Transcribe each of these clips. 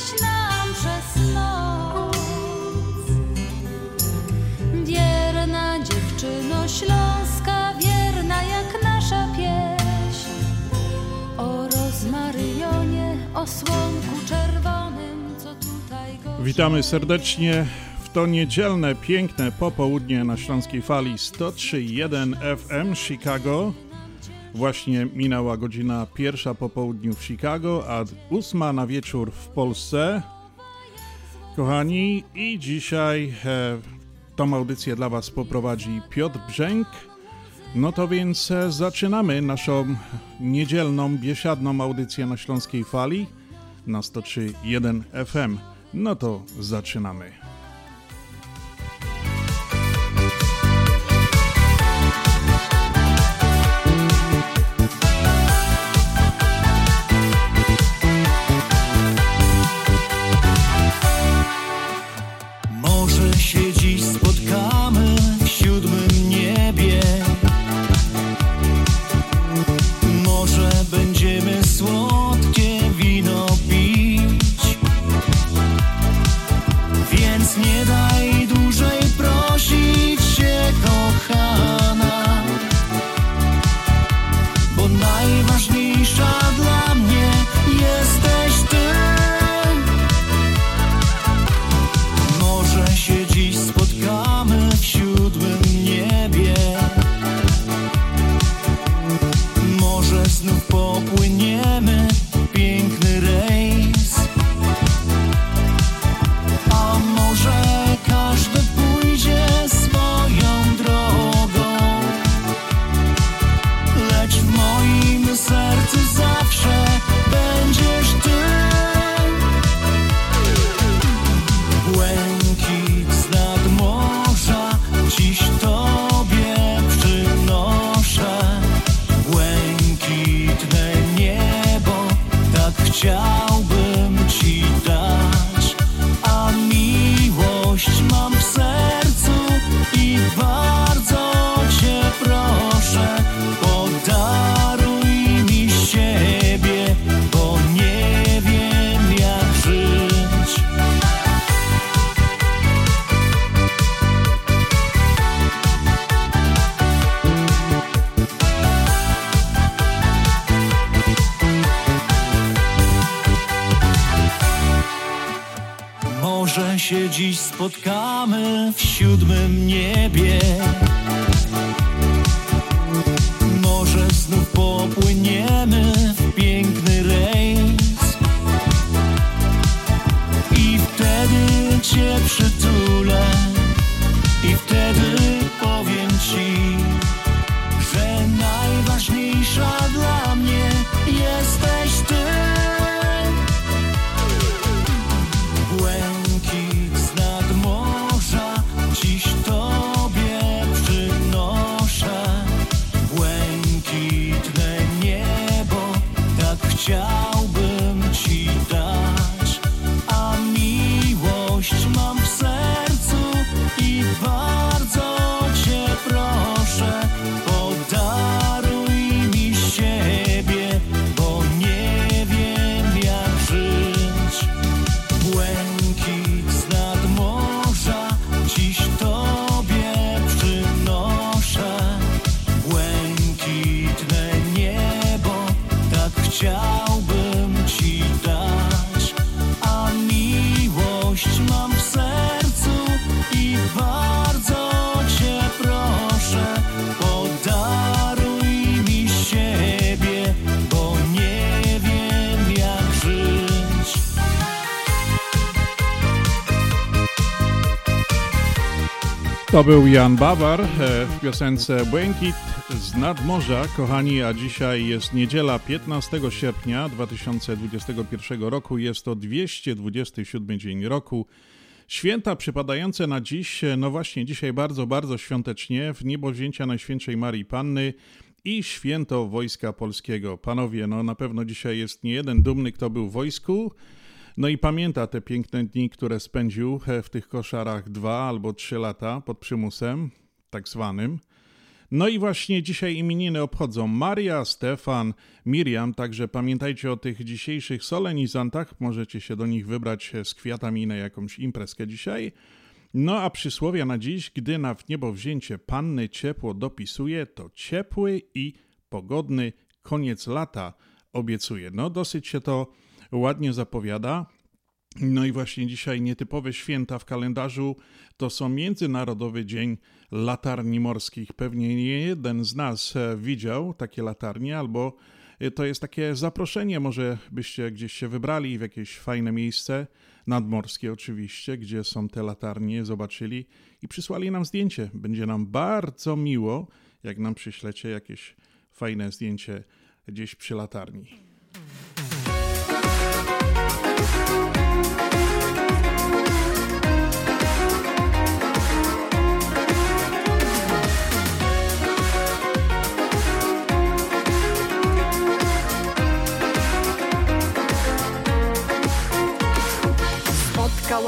świeciłaś nam przez noc. Wierna dziewczyno Śląska, wierna jak nasza pieśń. O rozmaryjonie, o słonku czerwonym, co tutaj go Witamy serdecznie w to niedzielne, piękne popołudnie na Śląskiej Fali 103.1 FM Chicago. Właśnie minęła godzina pierwsza po południu w Chicago, a ósma na wieczór w Polsce. Kochani, i dzisiaj e, tą audycję dla Was poprowadzi Piotr Brzęk. No to więc e, zaczynamy naszą niedzielną, biesiadną audycję na Śląskiej Fali na 103.1 FM. No to zaczynamy. To był Jan Bawar e, w piosence Błękit z nadmorza. Kochani, a dzisiaj jest niedziela 15 sierpnia 2021 roku. Jest to 227 dzień roku. Święta przypadające na dziś, e, no właśnie dzisiaj bardzo, bardzo świątecznie, w niebowzięcia Najświętszej Marii Panny i święto Wojska Polskiego. Panowie, no na pewno dzisiaj jest nie jeden dumny, kto był w wojsku, no i pamięta te piękne dni, które spędził w tych koszarach dwa albo trzy lata pod przymusem. tak zwanym. No i właśnie dzisiaj imieniny obchodzą Maria, Stefan, Miriam, także pamiętajcie o tych dzisiejszych solenizantach. Możecie się do nich wybrać z kwiatami na jakąś imprezkę dzisiaj. No a przysłowia na dziś, gdy na w niebo wzięcie panny ciepło dopisuje, to ciepły i pogodny koniec lata obiecuje. No dosyć się to ładnie zapowiada. No i właśnie dzisiaj nietypowe święta w kalendarzu to są Międzynarodowy Dzień Latarni Morskich. Pewnie nie jeden z nas e, widział takie latarnie, albo e, to jest takie zaproszenie, może byście gdzieś się wybrali w jakieś fajne miejsce, nadmorskie oczywiście, gdzie są te latarnie, zobaczyli i przysłali nam zdjęcie. Będzie nam bardzo miło, jak nam przyślecie jakieś fajne zdjęcie gdzieś przy latarni.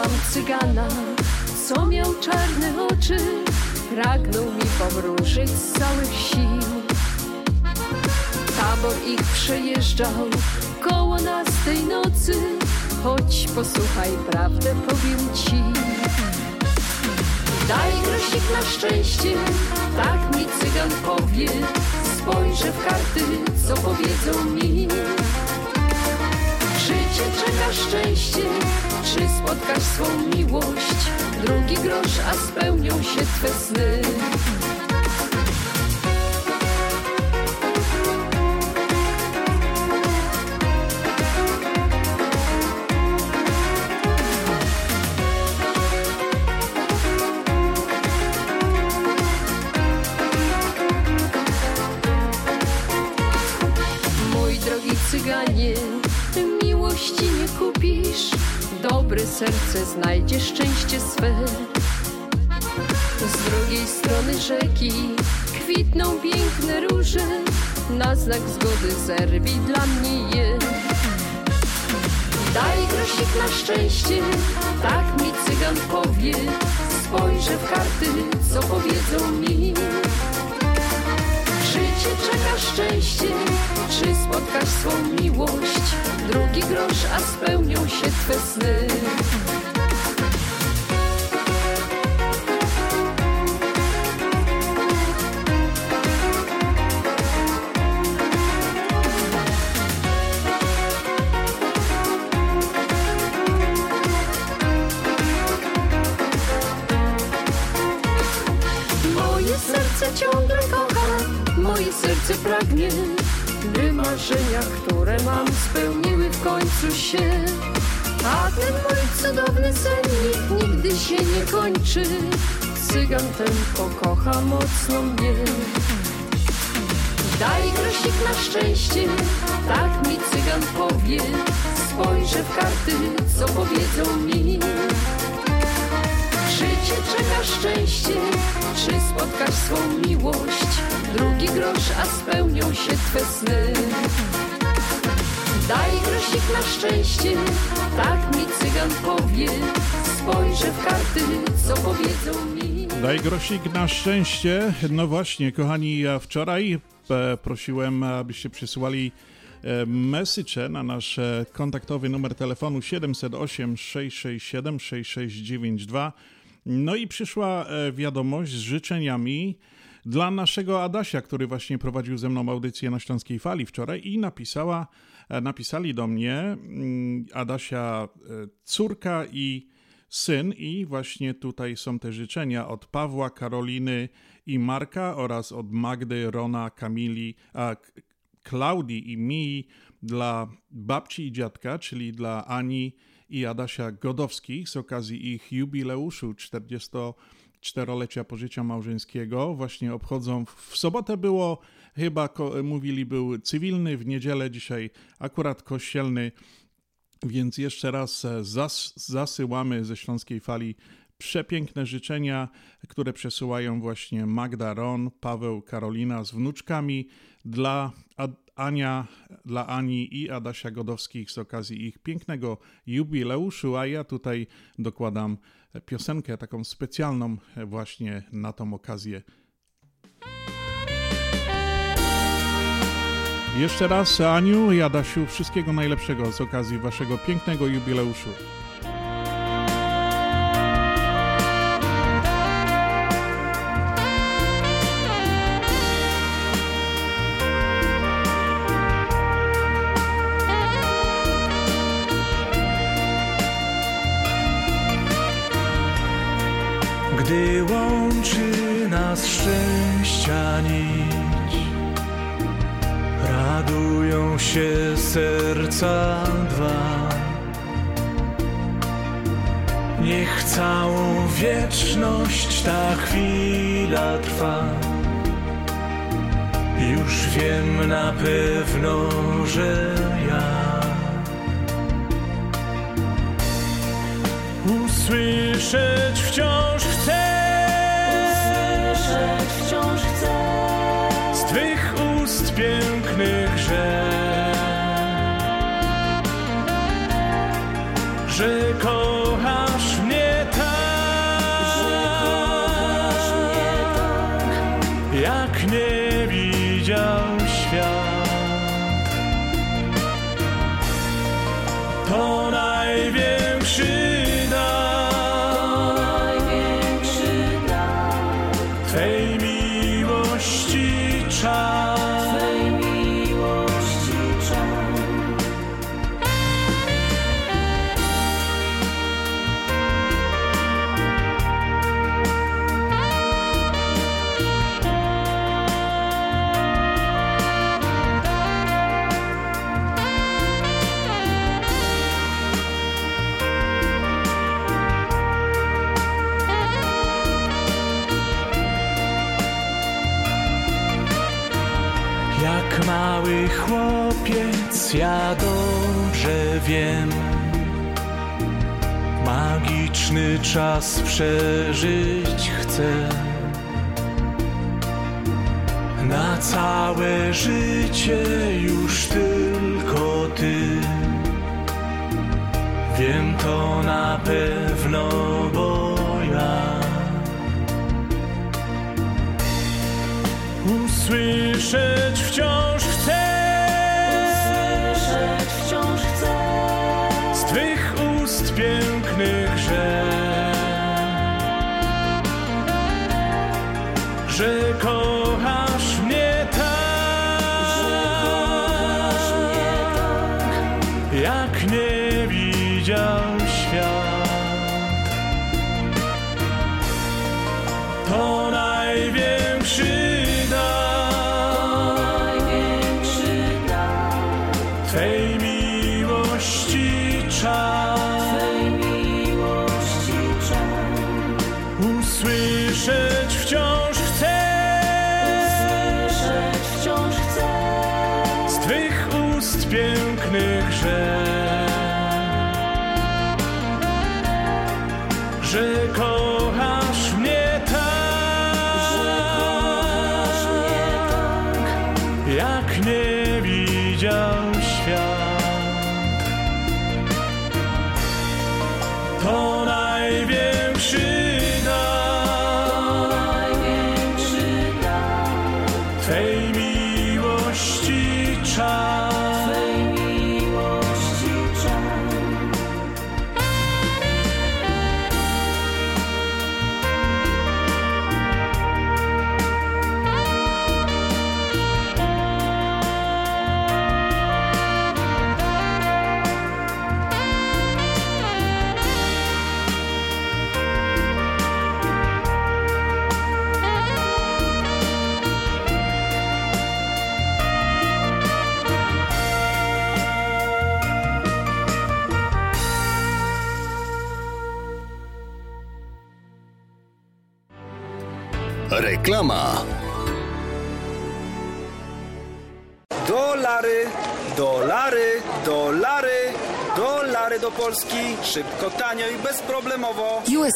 Spotkałam cygana, co miał czarne oczy, pragnął mi powróżyć z całych sił. Tabor ich przejeżdżał koło nas tej nocy, choć posłuchaj, prawdę powiem ci. Daj grosik na szczęście, tak mi cygan powie, spojrzę w karty, co powiedzą mi. Czeka szczęście, czy spotkasz swą miłość? Drugi grosz, a spełnią się twe sny. Serce znajdzie szczęście swe. Z drugiej strony rzeki kwitną piękne róże, na znak zgody zerwij dla mnie je. Daj grosik na szczęście, tak mi cygan powie, spojrzę w karty, co powiedzą mi. Czy cię czeka szczęście, czy spotkasz swą miłość? Drugi grosz, a spełnią się twe sny. Marzenia, które mam, spełniły w końcu się. A ten mój cudowny sennik nigdy się nie kończy. Cygan ten pokocha mocno mnie. Daj grosik na szczęście, tak mi cygan powie. Spojrzę w karty, co powiedzą mi. Czy cię czeka szczęście, czy spotkasz swą miłość? Drugi grosz, a spełnią się twe sny. Daj grosik na szczęście, tak mi cygan powie. Spojrzę w karty, co powiedzą mi. Daj grosik na szczęście. No właśnie, kochani, ja wczoraj e, prosiłem, abyście przysłali e, message na nasz e, kontaktowy numer telefonu 708 667 6692. No i przyszła wiadomość z życzeniami dla naszego Adasia, który właśnie prowadził ze mną audycję na Śląskiej Fali wczoraj i napisała, napisali do mnie mm, Adasia e, córka i syn i właśnie tutaj są te życzenia od Pawła, Karoliny i Marka oraz od Magdy, Rona, Kamili, a, Klaudii i Mii dla babci i dziadka, czyli dla Ani i Adasia Godowskich z okazji ich jubileuszu czterolecia pożycia małżeńskiego. Właśnie obchodzą, w sobotę było chyba, mówili, był cywilny, w niedzielę dzisiaj akurat kościelny. Więc jeszcze raz e, zas, zasyłamy ze śląskiej fali przepiękne życzenia, które przesyłają właśnie Magda Ron, Paweł, Karolina z wnuczkami dla Ania, dla Ani i Adasia Godowskich z okazji ich pięknego jubileuszu, a ja tutaj dokładam piosenkę taką specjalną e, właśnie na tą okazję. Jeszcze raz Aniu i Adasiu wszystkiego najlepszego z okazji waszego pięknego jubileuszu. się serca dwa. Niech całą wieczność ta chwila trwa. Już wiem na pewno, że ja usłyszeć wciąż chcę. Usłyszeć wciąż chcę z twych ust pięknych. cone czas przeżyć chcę na całe życie. pięknych rzek. Rzeką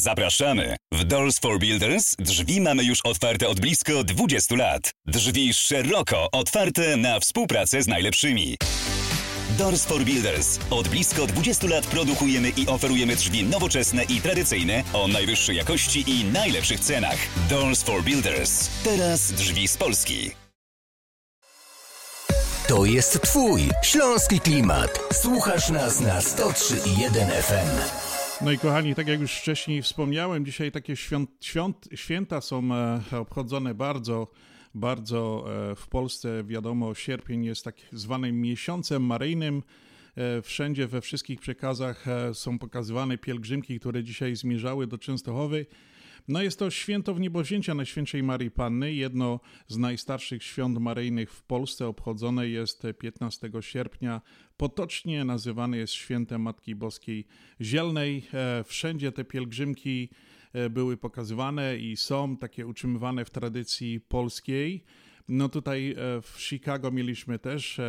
Zapraszamy! W Doors for Builders drzwi mamy już otwarte od blisko 20 lat. Drzwi szeroko otwarte na współpracę z najlepszymi. Doors for Builders. Od blisko 20 lat produkujemy i oferujemy drzwi nowoczesne i tradycyjne o najwyższej jakości i najlepszych cenach. Doors for Builders. Teraz drzwi z Polski. To jest Twój śląski klimat. Słuchasz nas na 103.1 FM. No i kochani, tak jak już wcześniej wspomniałem, dzisiaj takie świąt, świąt, święta są e, obchodzone bardzo, bardzo e, w Polsce. Wiadomo, sierpień jest tak zwanym miesiącem maryjnym. E, wszędzie, we wszystkich przekazach są pokazywane pielgrzymki, które dzisiaj zmierzały do Częstochowy. No jest to święto wniebowzięcia Najświętszej Marii Panny, jedno z najstarszych świąt maryjnych w Polsce, obchodzone jest 15 sierpnia. Potocznie nazywane jest świętem Matki Boskiej Zielnej. E, Wszędzie te pielgrzymki e, były pokazywane i są takie utrzymywane w tradycji polskiej. No tutaj e, w Chicago mieliśmy też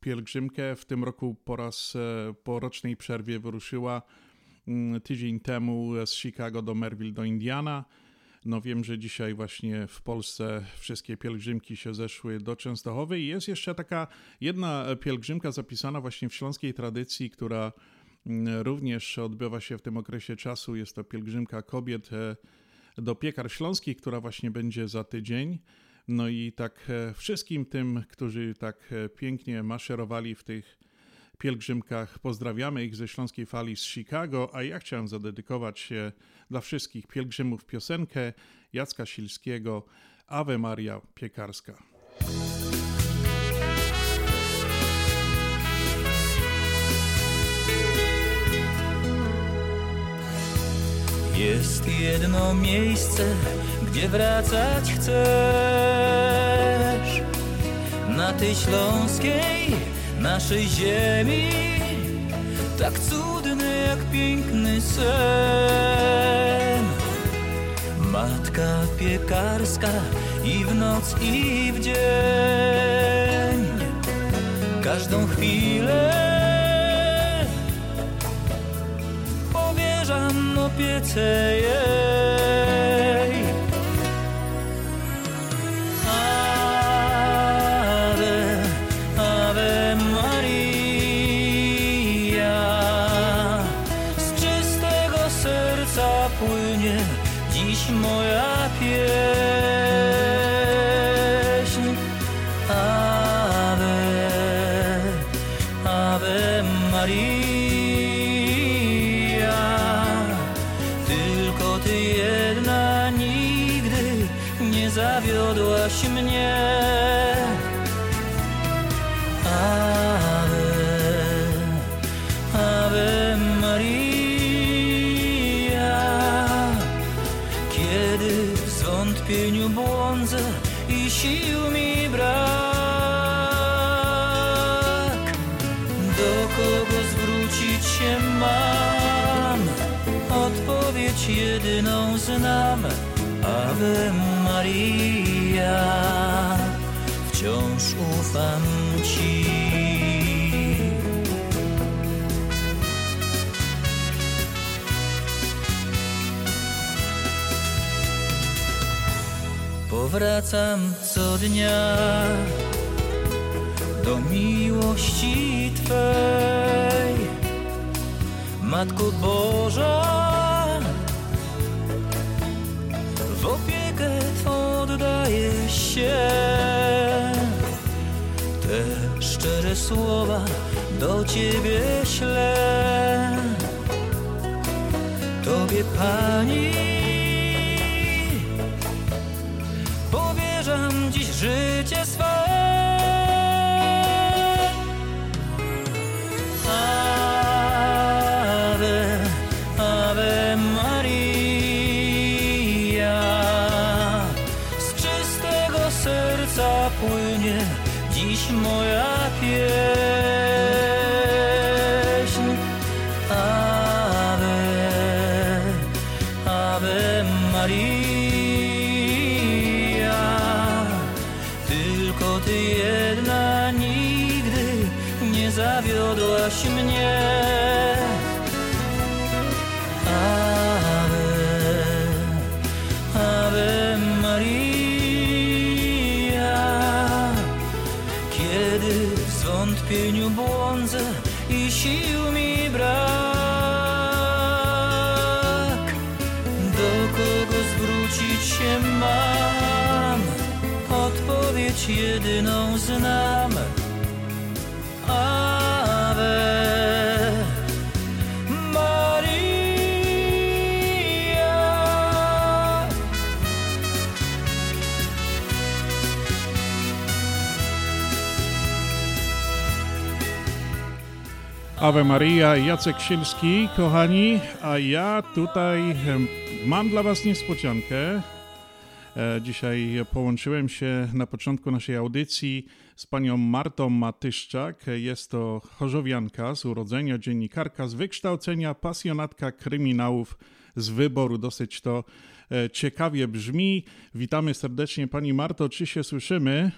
pielgrzymkę. W tym roku po raz po rocznej przerwie wyruszyła tydzień temu z Chicago do Merville do Indiana. No wiem, że dzisiaj właśnie w Polsce wszystkie pielgrzymki się zeszły do Częstochowy i jest jeszcze taka jedna pielgrzymka zapisana właśnie w śląskiej tradycji, która mm, również odbywa się w tym okresie czasu. Jest to pielgrzymka kobiet e, do piekar śląskich, która właśnie będzie za tydzień. No i tak e, wszystkim tym, którzy tak e, pięknie maszerowali w tych pielgrzymkach, pozdrawiamy ich ze Śląskiej Fali z Chicago, a ja chciałem zadedykować się dla wszystkich pielgrzymów piosenkę Jacka Silskiego Ave Maria Piekarska. Jest jedno miejsce, gdzie wracać chcesz Na tej śląskiej, naszej ziemi Tak cudny jak piękny sen Matka piekarska i w noc i w dzień Każdą chwilę powierzam opiece jej. Co dnia do miłości Twej, Matko Boża. W opiekę Twą oddaję się. Te szczere słowa do Ciebie ślę. Tobie Pani Ave Maria, Jacek Sielski, kochani, a ja tutaj mam dla Was niespodziankę. E, Dzisiaj połączyłem się na początku naszej audycji z panią Martą Matyszczak. Jest to chorzowianka z urodzenia, dziennikarka z wykształcenia, pasjonatka kryminałów z wyboru. Dosyć to e, ciekawie brzmi. Witamy serdecznie pani Marto, czy się słyszymy?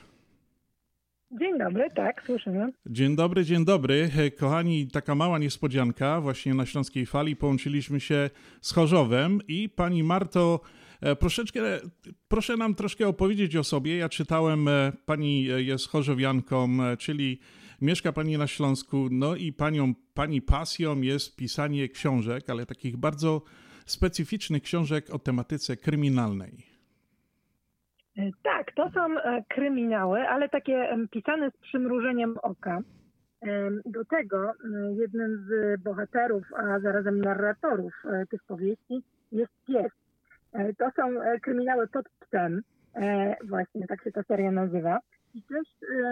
Dzień dobry, tak, słyszymy. Dzień dobry, dzień dobry. E, Kochani, taka mała niespodzianka. Właśnie na Śląskiej Fali połączyliśmy się z Chorzowem i pani Marto, e, troszeczkę, proszę nam troszkę opowiedzieć o sobie. Ja czytałem, e, pani jest chorzowianką, czyli mieszka pani na Śląsku, no i panią, pani pasją jest pisanie książek, ale takich bardzo specyficznych książek o tematyce kryminalnej. E, Tak, to są e, kryminały, ale takie pisane z przymrużeniem oka. Do tego jednym z bohaterów, a zarazem narratorów e, tych powieści jest pies. To są kryminały pod psem, właśnie tak się ta seria nazywa. I też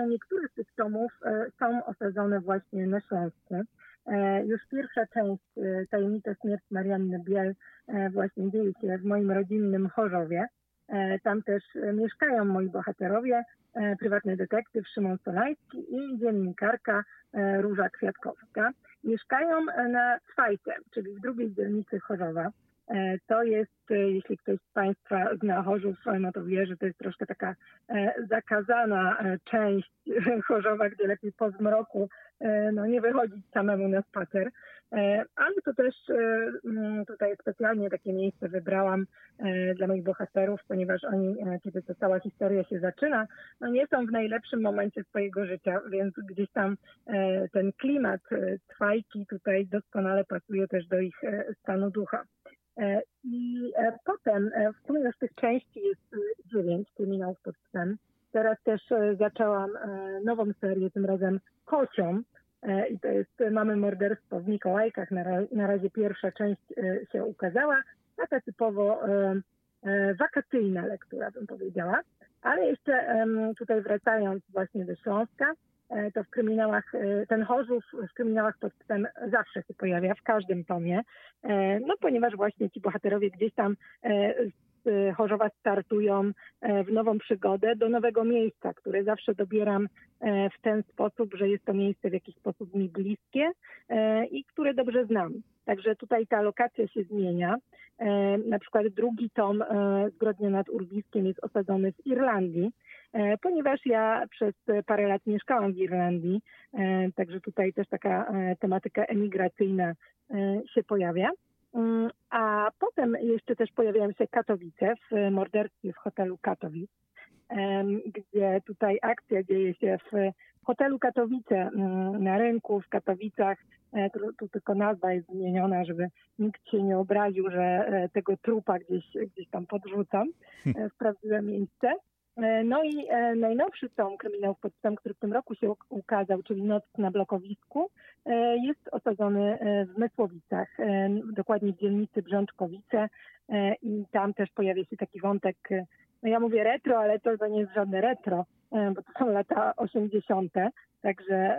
niektóre z tych tomów są osadzone właśnie na Śląsku. Już pierwsza część, Tajemnica śmierć Marianny Biel, właśnie dzieje się w moim rodzinnym Chorzowie. E, Tam też e, mieszkają moi bohaterowie, e, prywatny detektyw Szymon Solański i dziennikarka Róża Kwiatkowska. Mieszkają na Cwajce, czyli w drugiej dzielnicy Chorzowa. To jest, jeśli ktoś z Państwa zna Chorzów, no to wie, że to jest troszkę taka zakazana część Chorzowa, gdzie lepiej po zmroku no, nie wychodzić samemu na spacer. E, Ale to też e, mm, tutaj specjalnie takie miejsce wybrałam e, dla moich bohaterów, ponieważ oni, kiedy ta cała historia się zaczyna, no nie są w najlepszym momencie swojego życia, więc gdzieś tam ten klimat trwajki tutaj doskonale pasuje też do ich stanu ducha. I potem, w sumie już tych części jest dziewięć kryminałów pod psem. Teraz też zaczęłam nową serię, tym razem kocią. E, I to jest Mamy morderstwo w Mikołajkach. Na, na razie pierwsza część e, się ukazała. Taka typowo e, wakacyjna lektura, bym powiedziała. Ale jeszcze tutaj wracając właśnie do Śląska, to w kryminałach, ten Chorzów w kryminałach pod zawsze się pojawia, w każdym tomie, no ponieważ właśnie ci bohaterowie gdzieś tam Chorzowa startują e, w nową przygodę do nowego miejsca, które zawsze dobieram e, w ten sposób, że jest to miejsce w jakiś sposób mi bliskie e, i które dobrze znam. Także tutaj ta lokacja się zmienia. Na przykład drugi tom Zbrodnia nad Urwiskiem jest osadzony w Irlandii, ponieważ ja przez parę lat mieszkałam w Irlandii, także tutaj też taka tematyka emigracyjna się pojawia. Mm, A potem jeszcze też pojawiają się Katowice w morderstwie w hotelu Katowic, gdzie tutaj akcja dzieje się w hotelu Katowice mm, na rynku w Katowicach. E, Tu, tu tylko nazwa jest zmieniona, żeby nikt się nie obraził, że e, tego trupa gdzieś, gdzieś tam podrzucam e, w prawdziwe miejsce. E, No i e, najnowszy tom kryminałów pod psem, który w tym roku się uk- ukazał, czyli Noc na blokowisku, e, jest osadzony w Mysłowicach, dokładnie w dzielnicy Brzączkowice i tam też pojawia się taki wątek, no ja mówię retro, ale to, nie jest żadne retro, bo to są lata 80., także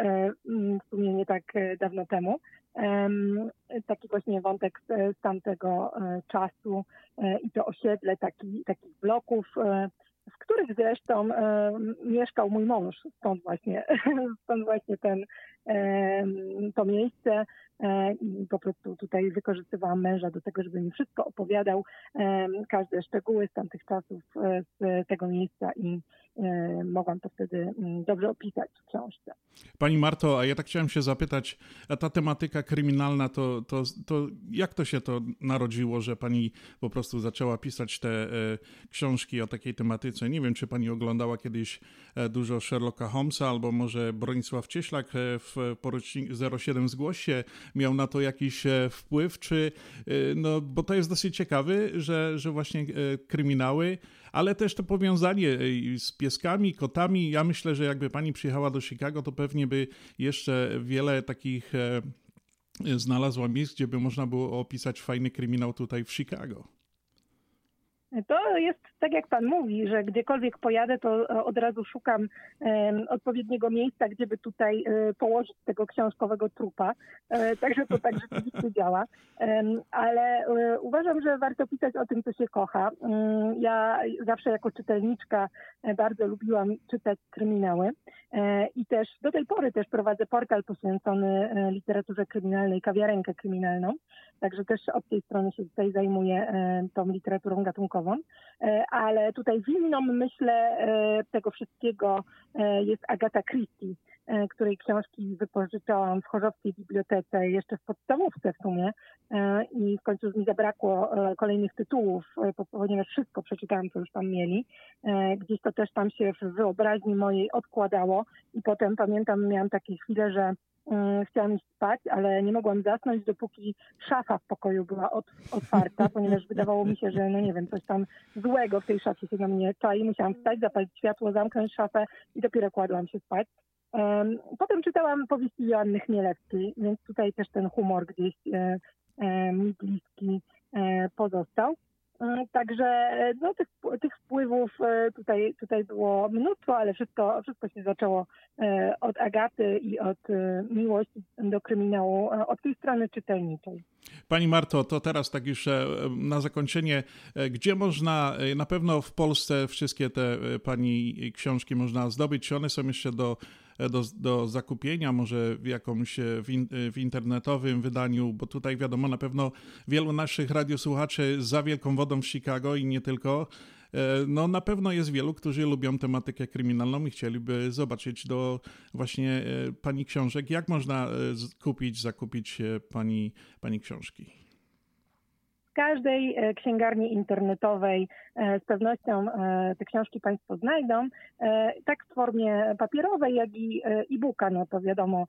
mm, w sumie nie tak dawno temu. Em, Taki właśnie wątek z, tamtego czasu i to osiedle taki, takich bloków, w których zresztą mieszkał mój mąż. Stąd właśnie, stąd właśnie ten, to miejsce i po prostu tutaj wykorzystywałam męża do tego, żeby mi wszystko opowiadał, każde szczegóły z tamtych czasów z tego miejsca i mogłam to wtedy mm, dobrze opisać w książce. Pani Marto, a ja tak chciałem się zapytać, a ta tematyka kryminalna, to, to, to jak to się to narodziło, że pani po prostu zaczęła pisać te e, książki o takiej tematyce? Nie wiem, czy pani oglądała kiedyś e, dużo Sherlocka Holmesa, albo może Bronisław Cieślak e, w porucznik 07 Zgłoś się miał na to jakiś wpływ, czy, no, bo to jest dosyć ciekawe, że, że właśnie kryminały ale też to powiązanie e, z pieskami, kotami. Ja myślę, że jakby pani przyjechała do Chicago, to pewnie by jeszcze wiele takich e, znalazła miejsc, gdzie by można było opisać fajny kryminał tutaj w Chicago. To jest tak, jak pan mówi, że gdziekolwiek pojadę, to e, od razu szukam odpowiedniego miejsca, gdzie by tutaj um, położyć tego książkowego trupa. Um, także to tak rzeczywiście działa. ale uważam, że warto pisać o tym, co się kocha. Mm, ja zawsze jako czytelniczka bardzo lubiłam czytać kryminały i też do tej pory też prowadzę portal poświęcony literaturze kryminalnej, kawiarenkę kryminalną. Także też od tej strony się tutaj zajmuję tą literaturą gatunkową. E, ale tutaj winną, myślę, e, tego wszystkiego e, jest Agata Christie, której książki wypożyczałam w Chorzowskiej Bibliotece jeszcze w podstawówce w sumie i w końcu mi zabrakło kolejnych tytułów, ponieważ wszystko przeczytałam, co już tam mieli. Gdzieś to też tam się w wyobraźni mojej odkładało i potem pamiętam, miałam takie chwile, że chciałam iść spać, ale nie mogłam zasnąć, dopóki szafa w pokoju była od, otwarta, ponieważ wydawało mi się, że no nie wiem, coś tam złego w tej szafie się na mnie czai. Musiałam wstać, zapalić światło, zamknąć szafę i dopiero kładłam się spać. Potem czytałam powieści Joanny Chmielewskiej, więc tutaj też ten humor gdzieś e, e, mi bliski e, pozostał. Także no, tych, tych wpływów e, tutaj, tutaj było mnóstwo, ale wszystko, wszystko się zaczęło e, od Agaty i od e, miłości do kryminału, od tej strony czytelniczej. Pani Marto, to teraz tak już na zakończenie, gdzie można, na pewno w Polsce wszystkie te Pani książki można zdobyć, czy one są jeszcze do do, do zakupienia, może w jakąś e, w, in, w, internetowym wydaniu, bo tutaj wiadomo, na pewno wielu naszych radiosłuchaczy za wielką wodą w Chicago i nie tylko. E, no na pewno jest wielu, którzy lubią tematykę kryminalną i chcieliby zobaczyć do właśnie e, pani książek. Jak można kupić, zakupić pani, pani książki? każdej e, księgarni internetowej e, z pewnością e, te książki Państwo znajdą, tak w formie papierowej, jak i e-booka, no to wiadomo,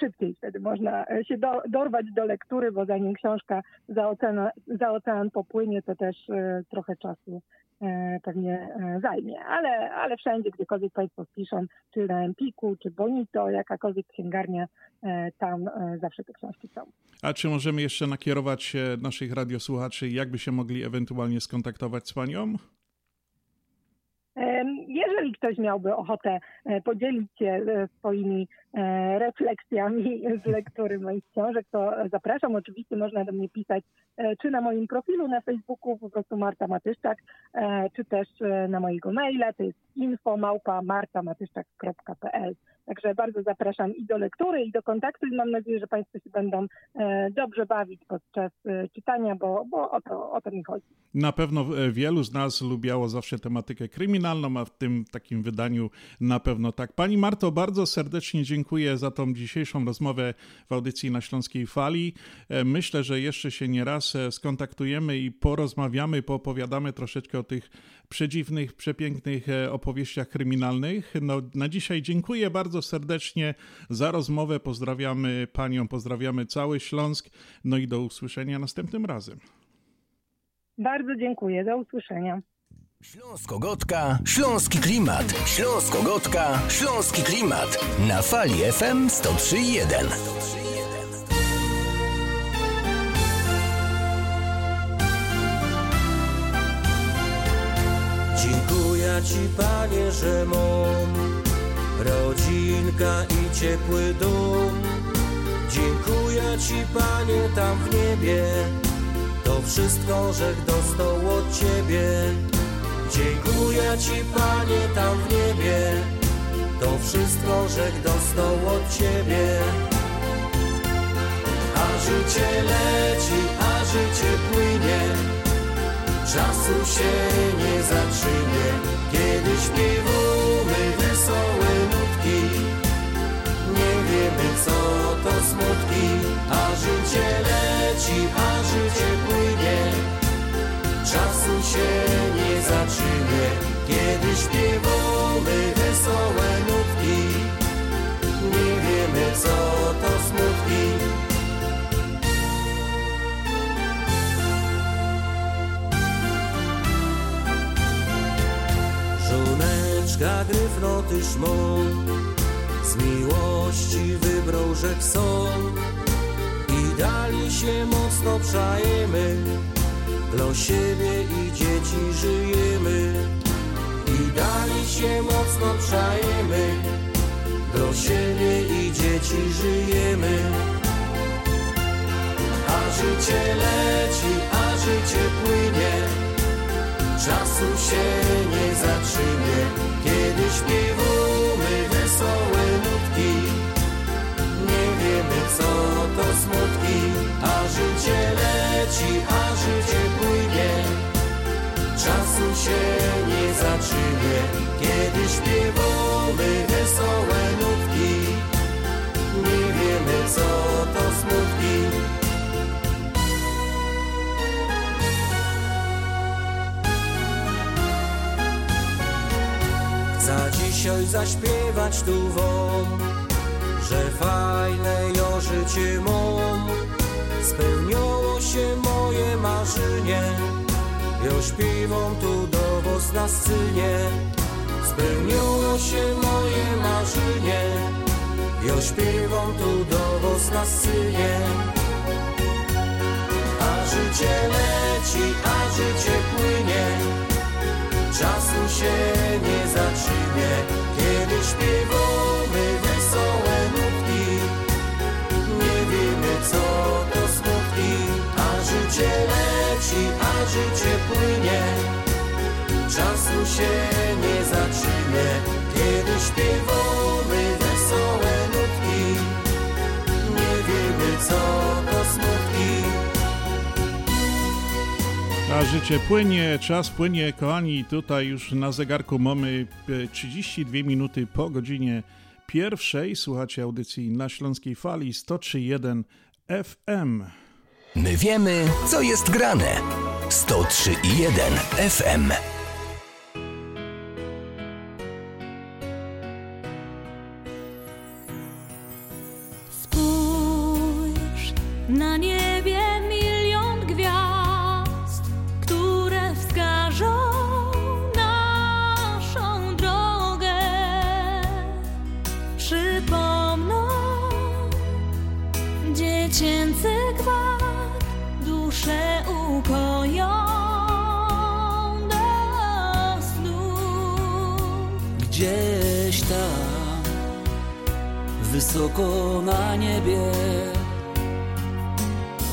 szybciej wtedy można się do, dorwać do lektury, bo zanim książka za ocean, za ocean popłynie, to też trochę czasu E, pewnie e, zajmie, ale, ale wszędzie, gdziekolwiek Państwo piszą, czy na Empiku, czy Bonito, jakakolwiek księgarnia, e, tam zawsze te książki są. A czy możemy jeszcze nakierować naszych radiosłuchaczy, jakby się mogli ewentualnie skontaktować z Panią? Jeżeli ktoś miałby ochotę podzielić się swoimi refleksjami z lektury moich książek, to zapraszam. Oczywiście można do mnie pisać czy na moim profilu na Facebooku, po prostu Marta Matyszczak, czy też na mojego maila, to jest info martamatyszczak.pl. Także bardzo zapraszam i do lektury, i do kontaktu i mam nadzieję, że Państwo się będą e, dobrze bawić podczas e, czytania, bo, bo o, to, o to mi chodzi. Na pewno e, wielu z nas lubiało zawsze tematykę kryminalną, a w tym takim wydaniu na pewno tak. Pani Marto, bardzo serdecznie dziękuję za tą dzisiejszą rozmowę w audycji na Śląskiej Fali. Myślę, że jeszcze się nie raz skontaktujemy i porozmawiamy, poopowiadamy troszeczkę o tych przedziwnych, przepięknych opowieściach kryminalnych. No, na dzisiaj dziękuję bardzo bardzo serdecznie za rozmowę. Pozdrawiamy Panią, pozdrawiamy cały Śląsk. No i do usłyszenia następnym razem. Bardzo dziękuję. Do usłyszenia. Śląsko-Gotka, Śląski Klimat. Śląsko-Gotka, Śląski Klimat. Na fali FM 103.1. Dziękuję Ci, Panie, że mam rodzinka i ciepły dom. Dziękuję Ci, Panie, tam w niebie, to wszystko, żech dostał od Ciebie. Dziękuję Ci, Panie, tam w niebie, to wszystko żech dostał od Ciebie. A życie leci, a życie płynie, czasu się nie zatrzyma, kiedy śpiewamy wesołe nutki. Nie wiemy co to smutki, a życie leci, a życie płynie, czasu się nie zatrzyma, kiedy śpiewamy Żoneczka gryfnoty szmą. Z miłości wybrał rzek są I dali się mocno przajemy. Dla siebie i dzieci żyjemy. I dali się mocno przajemy. Dla siebie i dzieci żyjemy. A życie leci, a życie płynie. Czasu się nie kiedy śpiewamy wesołe nutki. Nie wiemy co to smutki, a życie leci, a życie płynie. Czasu się nie zatrzyma, kiedy śpiewamy dzisiaj zaśpiewać tu wam, że fajne jo życie mom. Spełniło się moje marzenie, jo śpiewam tu do was na scenie. Spełniło się moje marzenie, jo śpiewam tu do was na scenie. A życie leci, a życie płynie, czasu się nie zatrzyma, kiedy śpiewamy wesołe nutki. Nie wiemy co to smutki, a życie leci, a życie płynie. Czasu się nie zatrzyma, kiedy śpiewamy A życie płynie, czas płynie, kochani. Tutaj już na zegarku mamy e, 32 minuty po godzinie pierwszej. Słuchacie audycji na Śląskiej Fali 103.1 FM. My wiemy, co jest grane. 103.1 FM. Spójrz na niebie wysoko na niebie,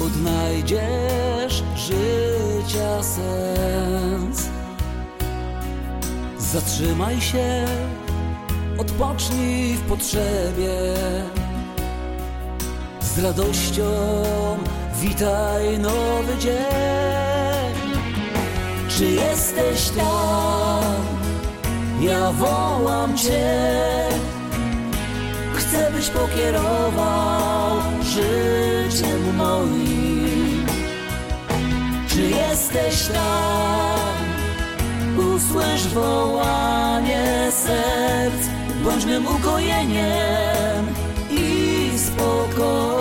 odnajdziesz życia sens. Zatrzymaj się, odpocznij w potrzebie. Z radością witaj nowy dzień. Czy jesteś tam? Ja wołam Cię Chcę, byś pokierował życiem moim Czy jesteś tam? Usłysz wołanie serc Bądź mym ukojeniem i spokojem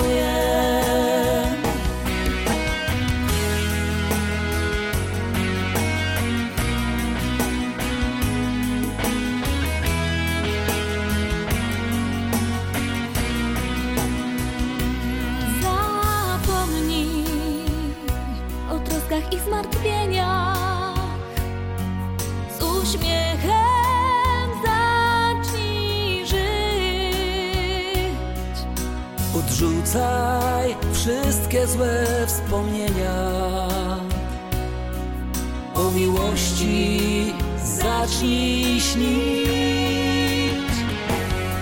Odrzucaj wszystkie złe wspomnienia O miłości zacznij śnić.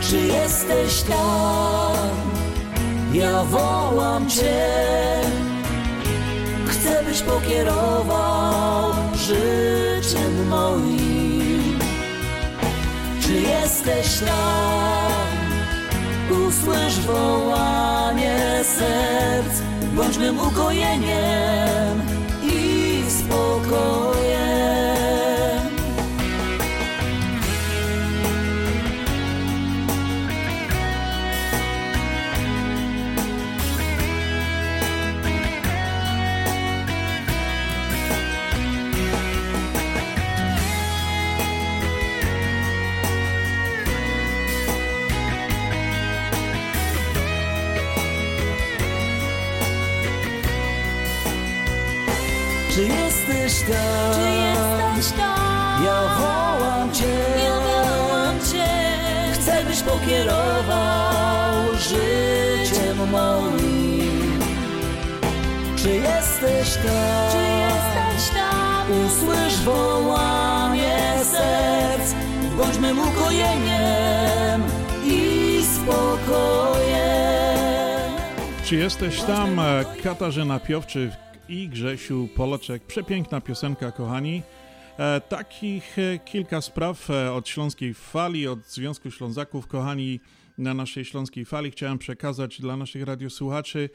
Czy jesteś tam? Ja wołam Cię. Chcę, byś pokierował życiem moim. Czy jesteś tam? Usłysz wołanie serc, bądź mym ukojeniem i spokojem. Jesteś tam? Czy jesteś tam? Ja wołam Cię. Ja wołam Cię. Chcę, byś pokierował życiem moim. Czy jesteś tam? Czy jesteś tam? Usłysz wołanie serc, bądź mym ukojeniem i spokojem. Czy jesteś tam? E, Katarzyna Piowczyk i Grzesiu Poloczek. Przepiękna piosenka, kochani. E, takich e, kilka spraw e, od Śląskiej Fali, od Związku Ślązaków, kochani, na naszej Śląskiej Fali chciałem przekazać dla naszych radiosłuchaczy.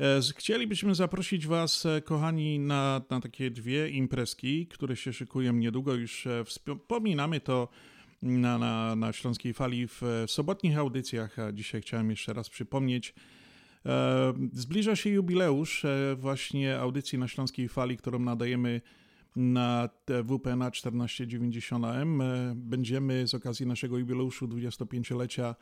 E, Chcielibyśmy zaprosić Was, kochani, na, na takie dwie imprezki, które się szykują niedługo. Już wspominamy to na, na, na Śląskiej Fali w sobotnich audycjach, a dzisiaj chciałem jeszcze raz przypomnieć. Zbliża się jubileusz e, właśnie audycji na Śląskiej Fali, którą nadajemy na WPNA 1490M. E, Będziemy z okazji naszego jubileuszu 25-lecia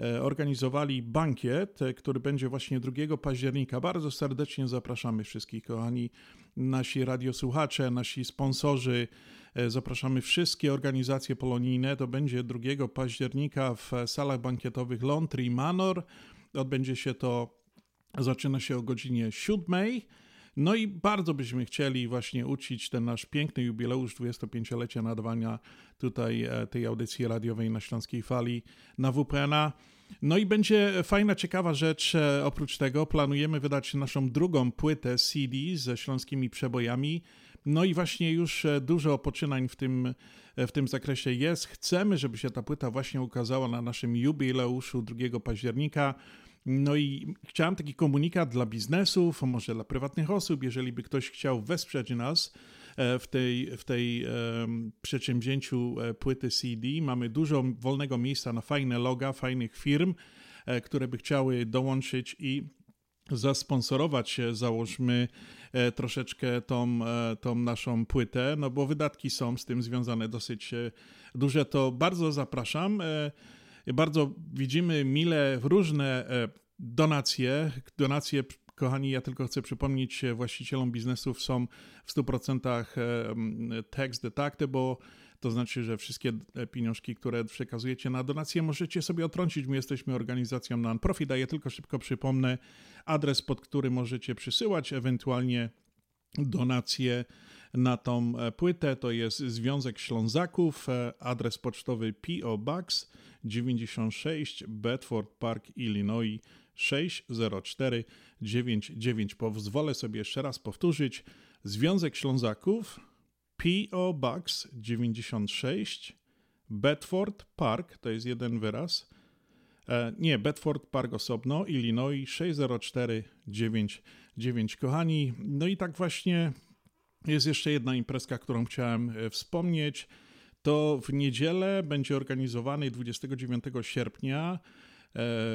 e, organizowali bankiet, który będzie właśnie 2 października. Bardzo serdecznie zapraszamy wszystkich, kochani, nasi radiosłuchacze, nasi sponsorzy. Zapraszamy wszystkie organizacje polonijne. To będzie 2 października w salach bankietowych Lontry Manor. Odbędzie się to, zaczyna się o godzinie 7. No i bardzo byśmy chcieli właśnie uczcić ten nasz piękny jubileusz 25-lecia nadawania tutaj e, tej audycji radiowej na Śląskiej Fali na WPNA. No i będzie fajna, ciekawa rzecz. e, Oprócz tego planujemy wydać naszą drugą płytę CD ze śląskimi przebojami. No i właśnie już e, dużo poczynań w tym, w tym zakresie jest. Chcemy, żeby się ta płyta właśnie ukazała na naszym jubileuszu 2 października. No i chciałem taki komunikat dla biznesów, może dla prywatnych osób, jeżeli by ktoś chciał wesprzeć nas e, w tej, w tej em, przedsięwzięciu e, płyty CD. Mamy dużo wolnego miejsca na fajne loga, fajnych firm, e, które by chciały dołączyć i zasponsorować, załóżmy, troszeczkę tą, tą naszą płytę, no bo wydatki są z tym związane dosyć duże, to bardzo zapraszam. Bardzo widzimy mile różne e, donacje. Donacje, kochani, ja tylko chcę przypomnieć e, właścicielom biznesów są w 100% e, tax deductible, to znaczy, że wszystkie pieniążki, które przekazujecie na donacje, możecie sobie otrącić. My jesteśmy organizacją non-profit, a ja tylko szybko przypomnę adres, pod który możecie przysyłać ewentualnie donacje na tą e, płytę. To jest Związek Ślązaków, e, adres pocztowy P.O. Box 96 Bedford Park, Illinois 60499. Pozwolę sobie jeszcze raz powtórzyć. Związek Ślązaków P.O. Box 96 Bedford Park, to jest jeden wyraz. E, nie, Bedford Park osobno, Illinois 60499. Kochani, no i tak właśnie jest jeszcze jedna imprezka, którą chciałem e, wspomnieć. To w niedzielę będzie organizowany 29 sierpnia e,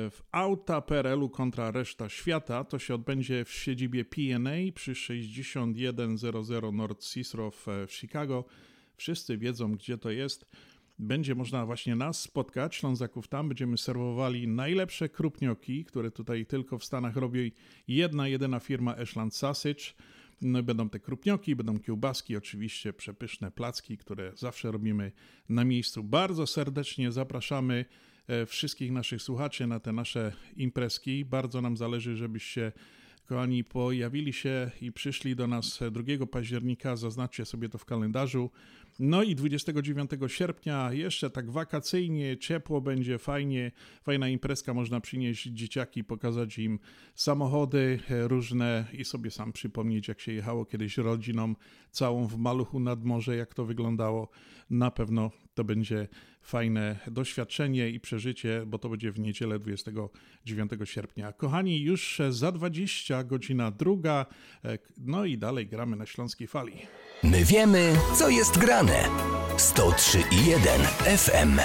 w Auta PRL-u kontra reszta świata. To się odbędzie w siedzibie PNA przy 6100 North Cicero w Chicago. Wszyscy wiedzą, gdzie to jest. Będzie można właśnie nas spotkać, Ślązaków tam. Będziemy serwowali najlepsze krupnioki, które tutaj tylko w Stanach robi jedna, jedyna firma Ashland Sausage. No będą te krupnioki, będą kiełbaski, oczywiście przepyszne placki, które zawsze robimy na miejscu. Bardzo serdecznie zapraszamy e, wszystkich naszych słuchaczy na te nasze imprezki. Bardzo nam zależy, żebyście kochani pojawili się i przyszli do nas 2 października. Zaznaczcie sobie to w kalendarzu. No i 29 sierpnia jeszcze tak wakacyjnie, ciepło będzie, fajnie, fajna imprezka, można przynieść dzieciaki, pokazać im samochody różne i sobie sam przypomnieć, jak się jechało kiedyś rodziną całą w maluchu nad morze, jak to wyglądało. Na pewno to będzie fajne doświadczenie i przeżycie, bo to będzie w niedzielę 29 sierpnia. Kochani, już za 20 godzina druga, no i dalej gramy na Śląskiej Fali. My wiemy, co jest grane. 103,1 FM.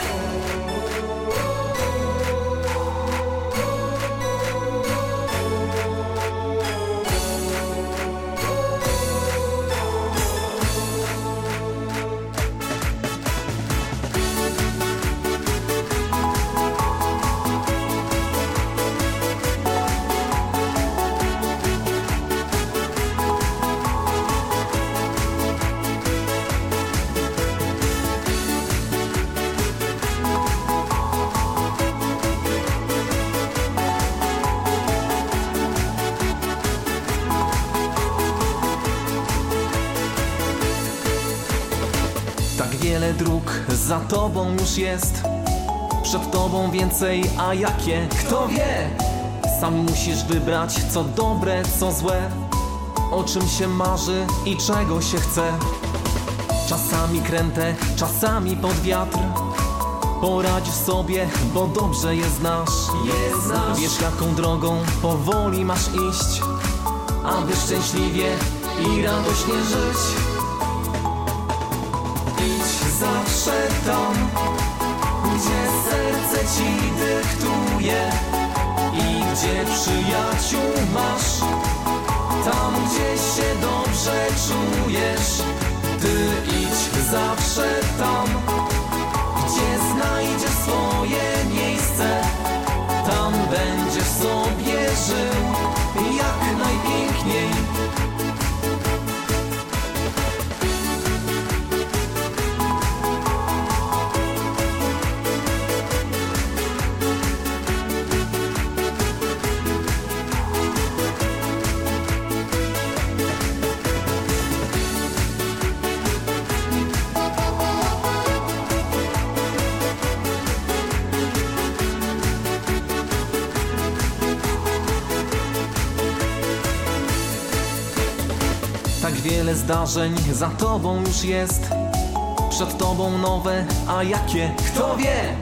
Za tobą już jest, przed tobą więcej, a jakie? Kto wie? Sam musisz wybrać, co dobre, co złe, o czym się marzy i czego się chce. Czasami kręte, czasami pod wiatr. Poradź sobie, bo dobrze je znasz. Je znasz. Wiesz jaką drogą powoli masz iść, aby szczęśliwie i radośnie żyć tam, gdzie serce ci dyktuje i gdzie przyjaciół masz. Tam, gdzie się dobrze czujesz, ty idź zawsze tam, gdzie znajdziesz swoje miejsce. Tam będziesz sobie żył jak najpiękniej. Zdarzeń za tobą już jest. Przed tobą nowe, a jakie? Kto wie?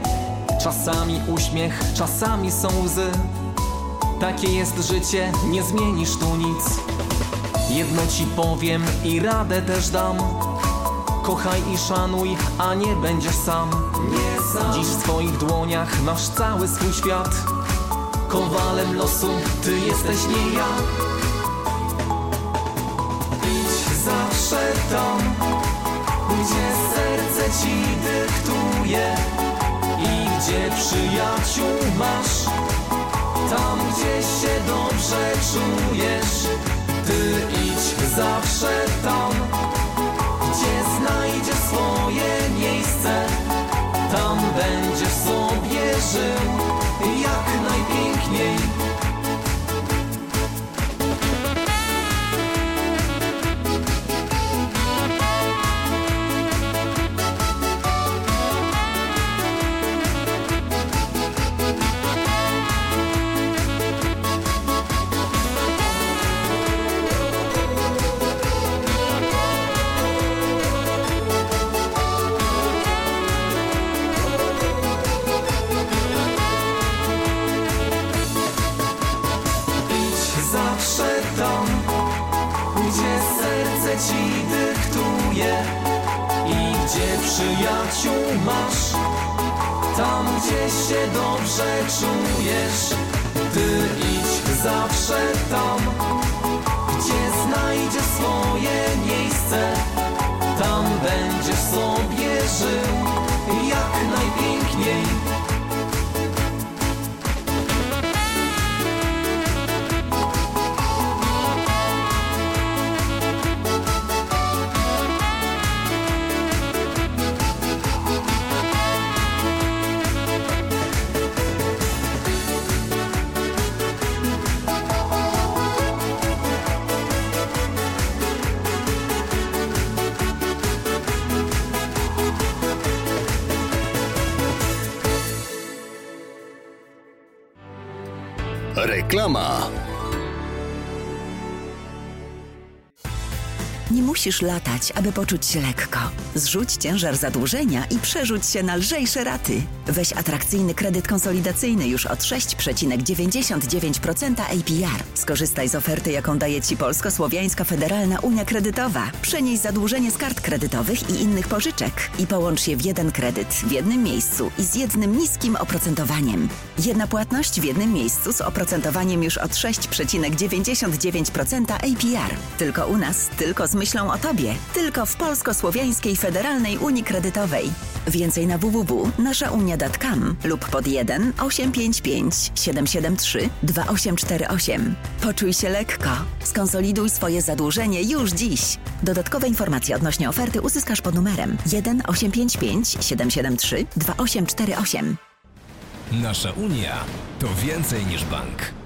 Czasami uśmiech, czasami są łzy. Takie jest życie, nie zmienisz tu nic. Jedno ci powiem i radę też dam. Kochaj i szanuj, a nie będziesz sam. Nie sam. Dziś w twoich dłoniach masz cały swój świat. Kowalem losu, ty jesteś nie ja gdzie serce ci dyktuje i gdzie przyjaciół masz. Tam, gdzie się dobrze czujesz, ty idź zawsze tam, gdzie znajdziesz swoje miejsce. Tam będziesz sobie żył jak najpiękniej. Dobrze czujesz Ty idź zawsze tam Reklama. Nie musisz latać, aby poczuć się lekko. Zrzuć ciężar zadłużenia i przerzuć się na lżejsze raty. Weź atrakcyjny kredyt konsolidacyjny już od 6,99% APR. Skorzystaj z oferty, jaką daje Ci Polsko-Słowiańska Federalna Unia Kredytowa. Przenieś zadłużenie z kart kredytowych i innych pożyczek i połącz je w jeden kredyt w jednym miejscu i z jednym niskim oprocentowaniem. Jedna płatność w jednym miejscu z oprocentowaniem już od 6,99% APR. Tylko u nas, tylko z myślą o Tobie. Tylko w Polsko-Słowiańskiej Federalnej Unii Kredytowej. Więcej na www.naszaunia.com lub pod 1 855 773 2848. Poczuj się lekko. Skonsoliduj swoje zadłużenie już dziś. Dodatkowe informacje odnośnie oferty uzyskasz pod numerem 1 855 773 2848. Nasza Unia to więcej niż bank.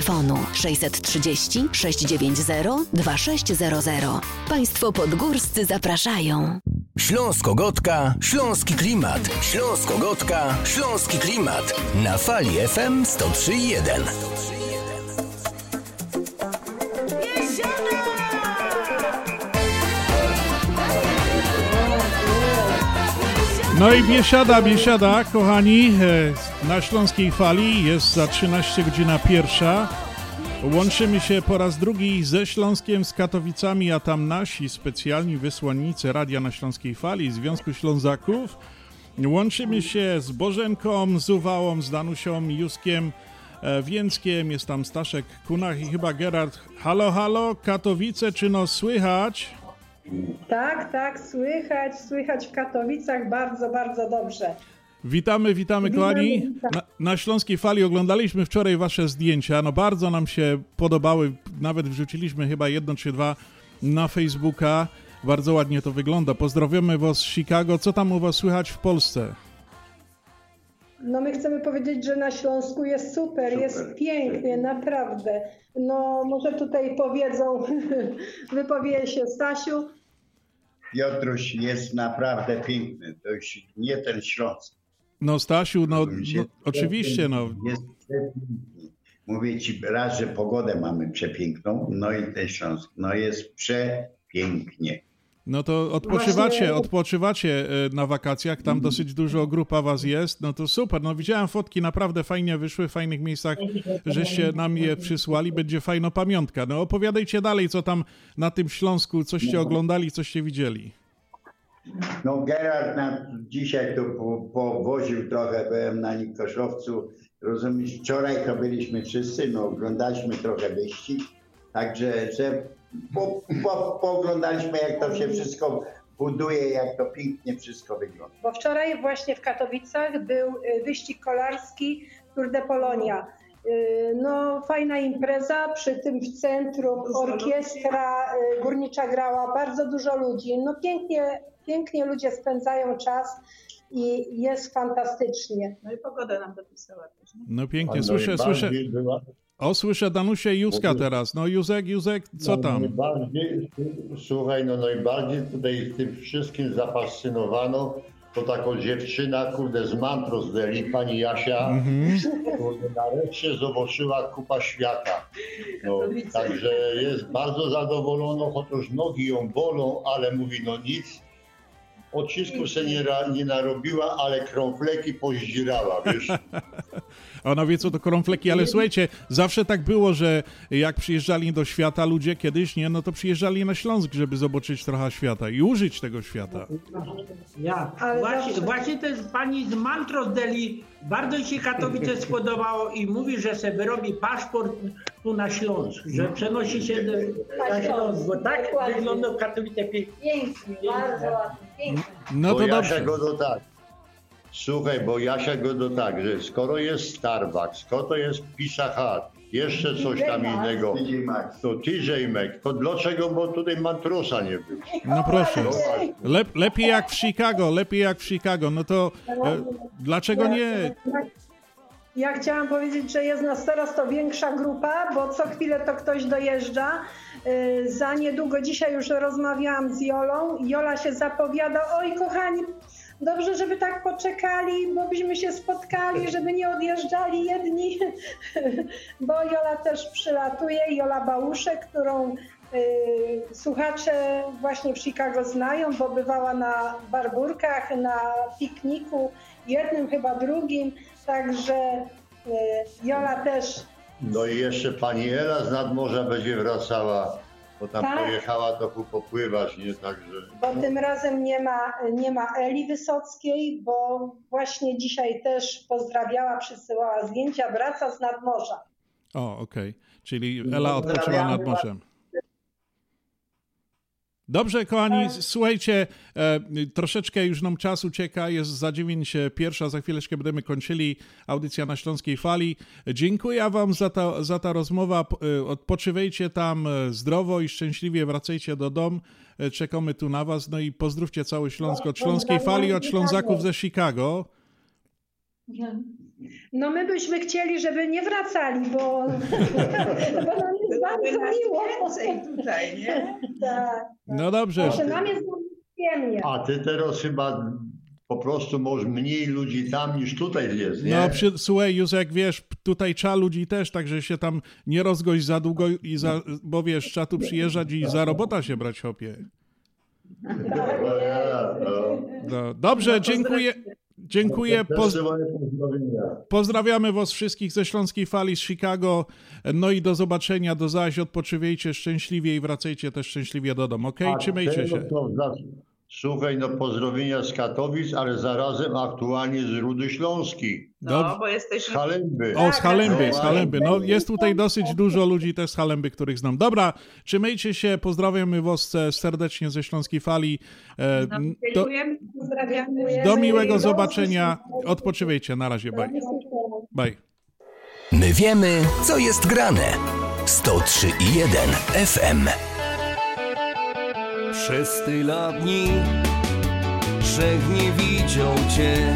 630 690 2600. Państwo podgórscy zapraszają. Śląsko-Gotka, Śląski Klimat. Śląsko-Gotka, Śląski Klimat. Na fali FM 103.1. No i biesiada, biesiada, kochani, e, na Śląskiej Fali jest za 13 godzina pierwsza. Łączymy się po raz drugi ze Śląskiem, z Katowicami, a tam nasi specjalni wysłannicy Radia na Śląskiej Fali, Związku Ślązaków. Łączymy się z Bożenką, z Uwałą, z Danusią, Juskiem, e, Więckiem, jest tam Staszek Kunach i chyba Gerard. Halo, halo, Katowice, czy no słychać? Tak, tak, słychać, słychać w Katowicach bardzo, bardzo dobrze. Witamy, witamy, kochani. Na, na Śląskiej Fali oglądaliśmy wczoraj wasze zdjęcia. No bardzo nam się podobały. Nawet wrzuciliśmy chyba jedno czy dwa na Facebooka. Bardzo ładnie to wygląda. Pozdrawiamy was z Chicago. Co tam u was słychać w Polsce? No my chcemy powiedzieć, że na Śląsku jest super, jest pięknie, naprawdę. No może tutaj powiedzą, wypowie się Stasiu. Piotruś jest naprawdę piękny. To już nie ten Śląsk. No Stasiu, no, no oczywiście, no. Jest. Mówię ci raz, że pogodę mamy przepiękną, no i ten Śląsk, no jest przepięknie. No to odpoczywacie, Właśnie- odpoczywacie e, na wakacjach, tam dosyć dużo grupa was jest, no to super, no widziałem fotki, naprawdę fajnie wyszły, w fajnych miejscach, żeście nam je przysłali, będzie fajna pamiątka. No opowiadajcie dalej, co tam na tym Śląsku, coście oglądali, coście widzieli. No Gerard nam dzisiaj tu po- powoził trochę, byłem na Nikoszowcu, rozumiesz, wczoraj to byliśmy wszyscy, no oglądaliśmy trochę wyścig, także że po, po, pooglądaliśmy jak to się wszystko buduje, jak to pięknie wszystko wygląda. Bo wczoraj właśnie w Katowicach był y, wyścig kolarski Tour de Polonia. Y, No fajna impreza, przy tym w centrum orkiestra y, górnicza grała, bardzo dużo ludzi. No pięknie, pięknie ludzie spędzają czas i jest fantastycznie. No i pogoda nam dopisała też. No pięknie, A słyszę, słyszę. była- O, słyszę Danusię Józka teraz. No Józek, Józek, co no, tam? Najbardziej, słuchaj, no najbardziej tutaj tym wszystkim zafascynowano to taką dziewczyna, kurde, z mantro z Deli, pani Jasia, Mhm. kurde, nareszcie zobaczyła kupa świata. No, także jest bardzo zadowolona, chociaż nogi ją bolą, ale mówi, no nic, odcisku se nie, nie narobiła, ale krąfleki pozdzierała, wiesz. Ona wie, co to kornfleki, ale słuchajcie, zawsze tak było, że jak przyjeżdżali do świata ludzie kiedyś, nie, no to przyjeżdżali na Śląsk, żeby zobaczyć trochę świata i użyć tego świata. Ja, Ale właśnie, zawsze- właśnie to jest pani z Mantros Deli, bardzo się Katowice spodobało i mówi, że se wyrobi paszport tu na Śląsk, że przenosi się do, na Śląsk, bo tak wygląda Katowice pięknie. Pięknie, bardzo ładnie, pięknie. No to dobrze. to tak. Słuchaj, bo Jasia go do tak, że skoro jest Starbucks, skoro jest Pizza Hut, jeszcze coś tam innego, to TJ Maxx, to dlaczego, bo tutaj Mantrosa nie był? No proszę. Lep, lepiej jak w Chicago, lepiej jak w Chicago. No to e, dlaczego nie? Ja chciałam powiedzieć, że jest nas teraz to większa grupa, bo co chwilę to ktoś dojeżdża. Y, Za niedługo, dzisiaj już rozmawiałam z Jolą. Jola się zapowiada, oj kochani, dobrze, żeby tak poczekali, bo byśmy się spotkali, żeby nie odjeżdżali jedni, bo Jola też przylatuje, Jola Bałuszek, którą y, słuchacze właśnie w Chicago znają, bo bywała na barburkach, na pikniku, jednym chyba drugim, także y, Jola też No i jeszcze pani Ela z nadmorza będzie wracała, bo tam Tak. pojechała to tu popływać, nie? Także... Bo tym razem nie ma, nie ma Eli Wysockiej, bo właśnie dzisiaj też pozdrawiała, przysyłała zdjęcia, wraca z nadmorza. O, okej. Czyli Ela odpoczywa nad morzem. Dobrze, kochani, słuchajcie, e, troszeczkę już nam czas ucieka, jest za dziewięć e, pierwsza, za chwileczkę będziemy kończyli audycja na Śląskiej Fali. Dziękuję wam za ta, za ta rozmowa, e, odpoczywajcie tam zdrowo i szczęśliwie, wracajcie do domu, czekamy tu na was, no i pozdrówcie cały Śląsk od Śląskiej Fali, od Ślązaków ze Chicago. No my byśmy chcieli, żeby nie wracali, bo, bo nam jest bardzo miło. tutaj, nie? Tak. No dobrze. Proszę, nam jest przyjemnie. A ty teraz chyba po prostu masz mniej ludzi tam niż tutaj jest, nie? No, przy, słuchaj, Józek, wiesz, tutaj trzeba ludzi też, także się tam nie rozgość za długo, i za, bo wiesz, trzeba tu przyjeżdżać i za robota się brać, hopie. No, dobrze, dziękuję. Dziękuję. Poz, pozdrawiamy Was wszystkich ze Śląskiej Fali z Chicago. No i do zobaczenia, do zaś. Odpoczywajcie szczęśliwie i wracajcie też szczęśliwie do domu, ok? A Trzymajcie się. Słuchaj, no pozdrowienia z Katowic, ale zarazem aktualnie z Rudy Śląskiej. No, bo jesteś... Z Halemby. O, z Halemby, No z Halemby. No, jest tutaj dosyć dużo ludzi też z Halemby, których znam. Dobra, trzymajcie się, pozdrawiamy Was e, serdecznie ze Śląskiej Fali. E, No, Do, Dziękujemy, pozdrawiamy. do miłego zobaczenia. Odpoczywajcie, na razie, bye. Bye. My wiemy, co jest grane. 103 i 1 FM. Przez tyle dni Trzech nie widział Cię.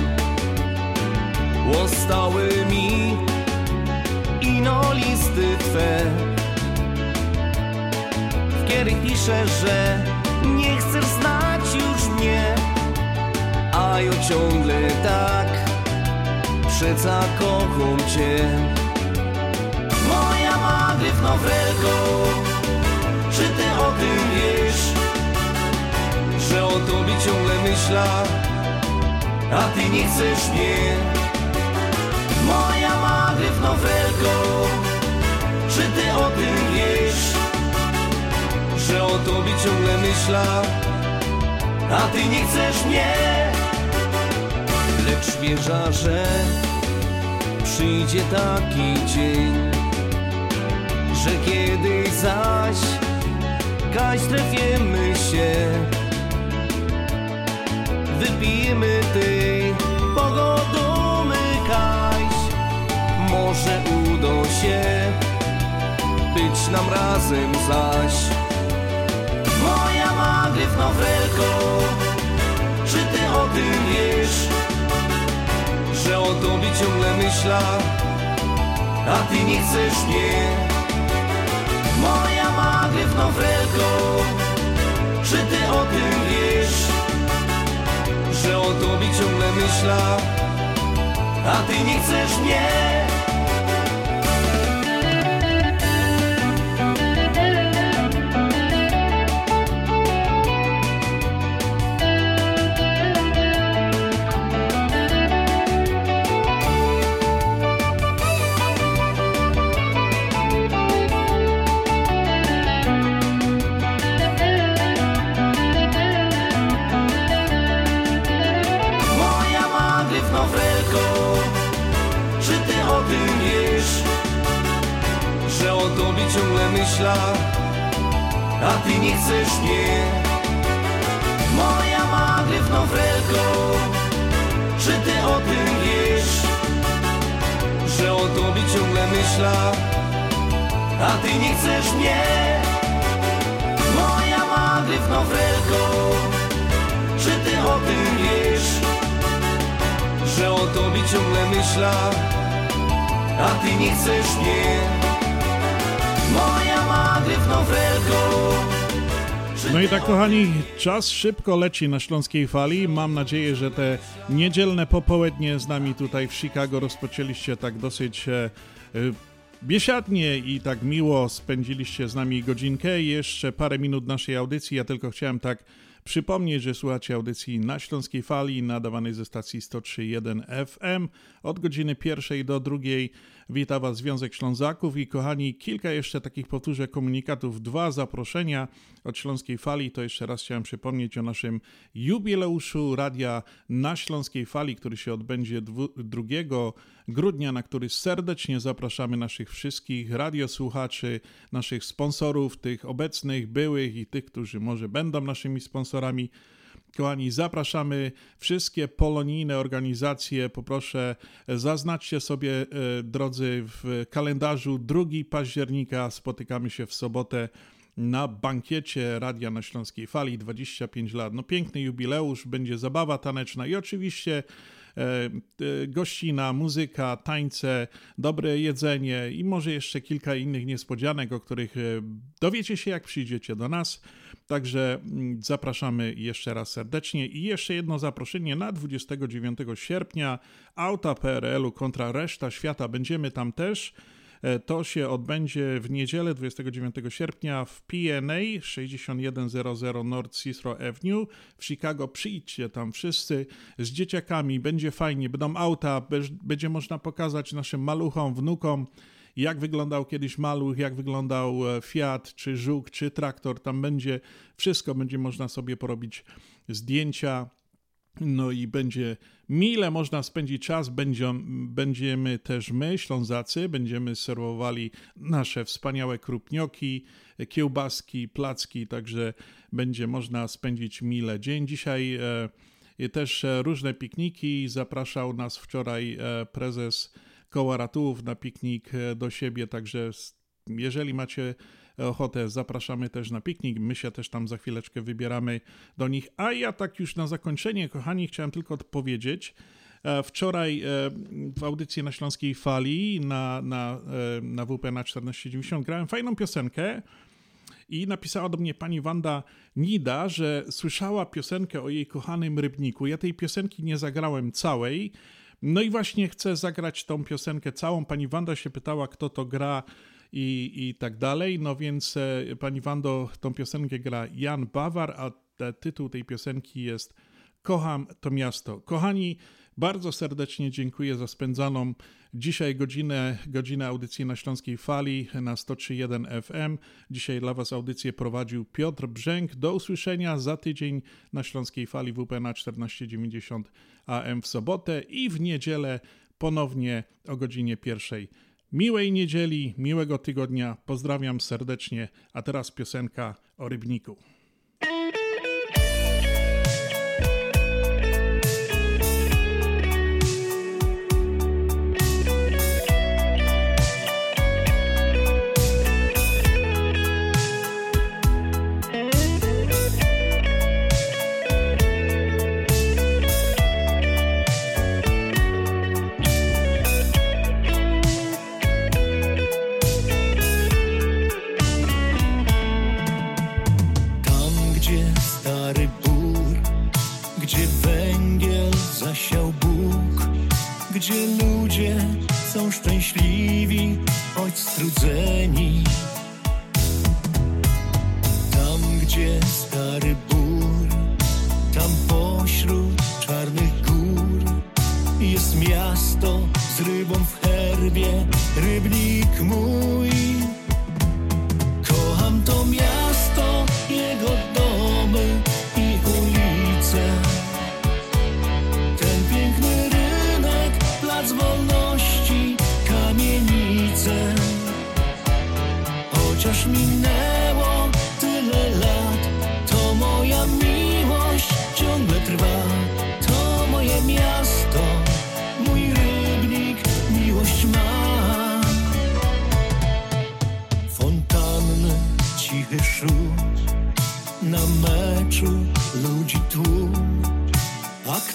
Łostały mi Ino listy Twe. W których piszę, że Nie chcesz znać już mnie. A ja ciągle tak Przeca kocham Cię. Moja magryw Frelko o tobie ciągle myśla, a ty nie chcesz mnie. Moja magryw nowelko, czy ty o tym wiesz, że o tobie ciągle myśla, a ty nie chcesz mnie. Lecz wierza, że przyjdzie taki dzień, że kiedyś zaś kaś trafimy się wypijmy tej pogodumy kaś. Może uda się być nam razem zaś. Moja magryw nowelko, czy ty o tym wiesz, że o tobie ciągle myśla, a ty nie chcesz mnie. Moja magryw nowelko, czy ty o tym wiesz, tobie ciągle myśla, a ty nie chcesz mnie. Czas szybko leci na śląskiej fali. Mam nadzieję, że te niedzielne popołudnie z nami tutaj w Chicago rozpoczęliście tak dosyć e, e, biesiadnie i tak miło spędziliście z nami godzinkę. Jeszcze parę minut naszej audycji. Ja tylko chciałem tak przypomnieć, że słuchacie audycji na Śląskiej Fali nadawanej ze stacji 103.1 FM od godziny pierwszej do drugiej. Witam Was Związek Ślązaków i kochani, kilka jeszcze takich powtórzę komunikatów, dwa zaproszenia od Śląskiej Fali, to jeszcze raz chciałem przypomnieć o naszym jubileuszu radia na Śląskiej Fali, który się odbędzie 2 grudnia, na który serdecznie zapraszamy naszych wszystkich radiosłuchaczy, naszych sponsorów, tych obecnych, byłych i tych, którzy może będą naszymi sponsorami. Kochani, zapraszamy wszystkie polonijne organizacje. Poproszę, zaznaczcie sobie, e, drodzy, w kalendarzu 2 października. Spotykamy się w sobotę na bankiecie Radia na Śląskiej Fali 25 lat. No piękny jubileusz, będzie zabawa taneczna i oczywiście e, e, gościna, muzyka, tańce, dobre jedzenie i może jeszcze kilka innych niespodzianek, o których dowiecie się jak przyjdziecie do nas. Także mm, zapraszamy jeszcze raz serdecznie i jeszcze jedno zaproszenie na 29 sierpnia auta PRL-u kontra reszta świata. Będziemy tam też. E, to się odbędzie w niedzielę 29 sierpnia w PNA 6100 North Cicero Avenue w Chicago. Przyjdźcie tam wszyscy z dzieciakami, będzie fajnie, będą auta, będzie można pokazać naszym maluchom, wnukom jak wyglądał kiedyś maluch, jak wyglądał e, Fiat, czy Żuk, czy traktor. Tam będzie wszystko, będzie można sobie porobić zdjęcia. No i będzie mile można spędzić czas. będziemy też my, Ślązacy, będziemy serwowali nasze wspaniałe krupnioki, kiełbaski, placki, także będzie można spędzić mile dzień. Dzisiaj e, też e, różne pikniki. Zapraszał nas wczoraj e, prezes koła ratułów na piknik do siebie, także jeżeli macie ochotę, zapraszamy też na piknik. My się też tam za chwileczkę wybieramy do nich. A ja tak już na zakończenie, kochani, chciałem tylko odpowiedzieć. E, wczoraj e, w audycji na Śląskiej Fali na, na, na WP na 1490 grałem fajną piosenkę i napisała do mnie pani Wanda Nida, że słyszała piosenkę o jej kochanym rybniku. Ja tej piosenki nie zagrałem całej, no i właśnie chcę zagrać tą piosenkę całą. Pani Wanda się pytała, kto to gra i, i tak dalej. No więc e, pani Wando tą piosenkę gra Jan Bawar, a tytuł tej piosenki jest Kocham to miasto. Kochani, bardzo serdecznie dziękuję za spędzaną dzisiaj godzinę, godzinę audycji na Śląskiej Fali na 103.1 FM. Dzisiaj dla Was audycję prowadził Piotr Brzęk. Do usłyszenia za tydzień na Śląskiej Fali WP na 1490 AM w sobotę i w niedzielę ponownie o godzinie pierwszej. Miłej niedzieli, miłego tygodnia, pozdrawiam serdecznie, a teraz piosenka o rybniku.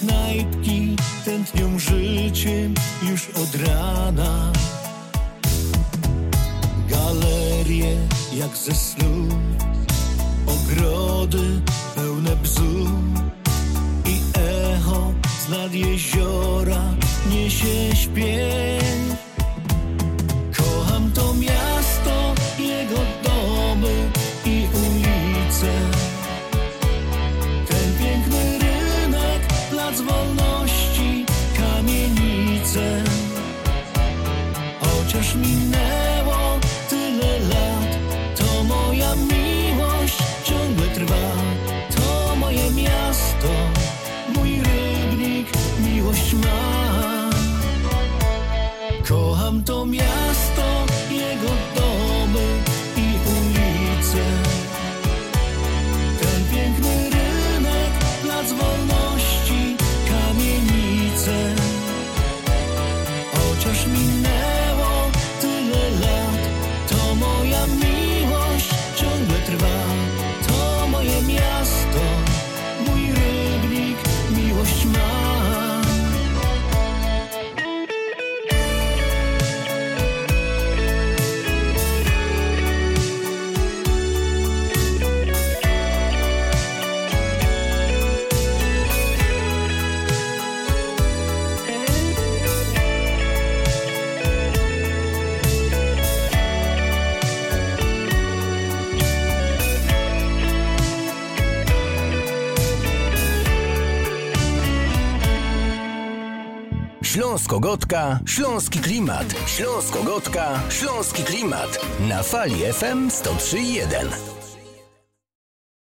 Knajpki tętnią życiem już od rana. Galerie jak ze snu, ogrody pełne bzu i echo z nad jeziora niesie śpiew. Minęło Śląsko-Gotka, Śląski Klimat. Śląsko-Gotka, Śląski Klimat. Na fali FM 103.1.